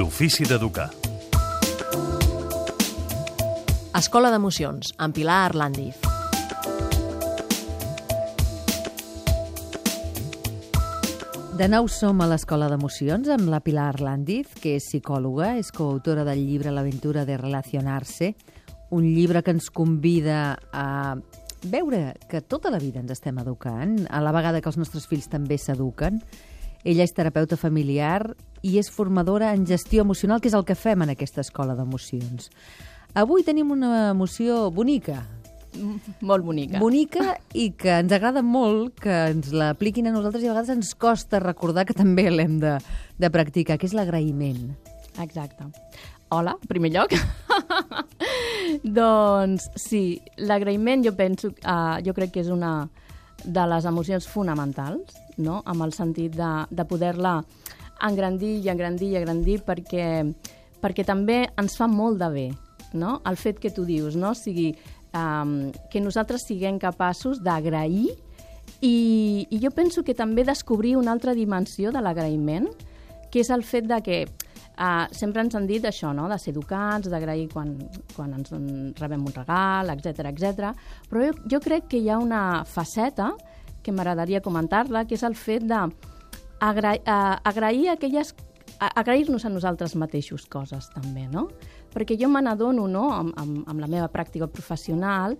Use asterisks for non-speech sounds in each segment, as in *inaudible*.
L'ofici d'educar. Escola d'Emocions, amb Pilar Arlandiz. De nou som a l'Escola d'Emocions amb la Pilar Arlandiz, que és psicòloga, és coautora del llibre L'aventura de relacionar-se, un llibre que ens convida a veure que tota la vida ens estem educant, a la vegada que els nostres fills també s'eduquen. Ella és terapeuta familiar i és formadora en gestió emocional, que és el que fem en aquesta escola d'emocions. Avui tenim una emoció bonica, *laughs* Molt bonica. bonica i que ens agrada molt que ens l'apliquin a nosaltres i a vegades ens costa recordar que també l'hem de, de practicar, que és l'agraïment. Exacte. Hola, en primer lloc. *laughs* doncs sí, l'agraïment jo penso, uh, jo crec que és una de les emocions fonamentals, no? amb el sentit de, de poder-la engrandir i engrandir i engrandir perquè, perquè també ens fa molt de bé, no? El fet que tu dius, no? O sigui, um, que nosaltres siguem capaços d'agrair i, i jo penso que també descobrir una altra dimensió de l'agraïment, que és el fet de que uh, sempre ens han dit això, no? de ser educats, d'agrair quan, quan ens en rebem un regal, etc etc. però jo, jo crec que hi ha una faceta que m'agradaria comentar-la, que és el fet de agra uh, agrair aquelles agrair-nos a nosaltres mateixos coses també, no? Perquè jo me n'adono, no?, amb, amb, amb la meva pràctica professional,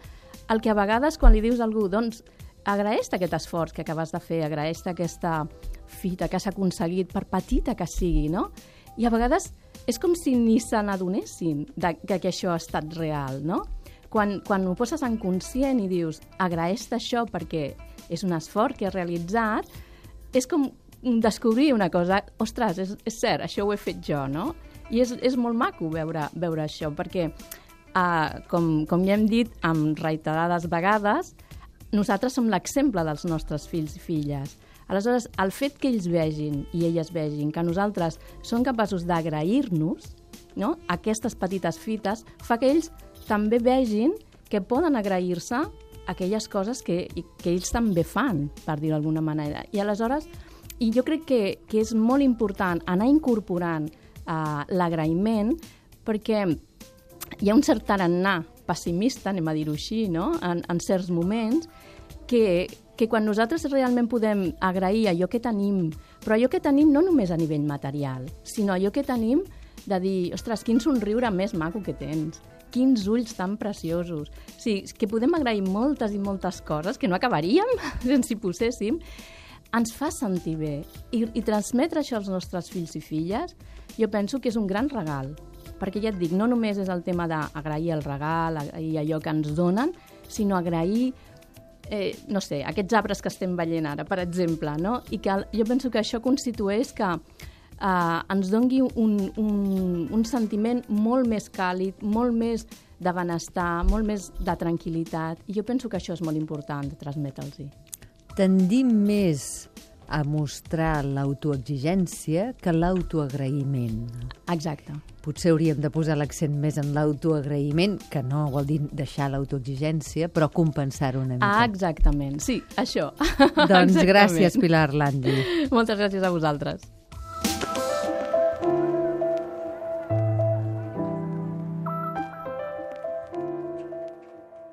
el que a vegades quan li dius a algú, doncs, agraeix aquest esforç que acabes de fer, agraeix aquesta fita que has aconseguit, per petita que sigui, no? I a vegades és com si ni se n'adonessin de que això ha estat real, no? Quan, quan ho poses en conscient i dius agraeix això perquè és un esforç que he realitzat, és com descobrir una cosa, ostres, és, és cert, això ho he fet jo, no? I és, és molt maco veure, veure això, perquè, uh, com, com ja hem dit amb reiterades vegades, nosaltres som l'exemple dels nostres fills i filles. Aleshores, el fet que ells vegin i elles vegin que nosaltres som capaços d'agrair-nos, no? aquestes petites fites, fa que ells també vegin que poden agrair-se aquelles coses que, que ells també fan, per dir-ho d'alguna manera. I aleshores, i jo crec que, que és molt important anar incorporant uh, l'agraïment perquè hi ha un cert tarannà pessimista, anem a dir-ho així, no? en, en certs moments, que, que quan nosaltres realment podem agrair allò que tenim, però allò que tenim no només a nivell material, sinó allò que tenim de dir, ostres, quin somriure més maco que tens, quins ulls tan preciosos. O sigui, que podem agrair moltes i moltes coses, que no acabaríem *laughs* si poséssim, ens fa sentir bé. I, I transmetre això als nostres fills i filles, jo penso que és un gran regal. Perquè ja et dic, no només és el tema d'agrair el regal, agrair allò que ens donen, sinó agrair eh, no sé, aquests arbres que estem veient ara, per exemple, no? I que jo penso que això constitueix que eh, ens dongui un, un, un sentiment molt més càlid, molt més de benestar, molt més de tranquil·litat, i jo penso que això és molt important de transmetre'ls-hi. Tendim més a mostrar l'autoexigència que l'autoagraïment. Exacte. Potser hauríem de posar l'accent més en l'autoagraïment, que no vol dir deixar l'autoexigència, però compensar-ho una mica. Ah, exactament. Sí, això. doncs *laughs* Exactament. gràcies, Pilar Landi. Moltes gràcies a vosaltres.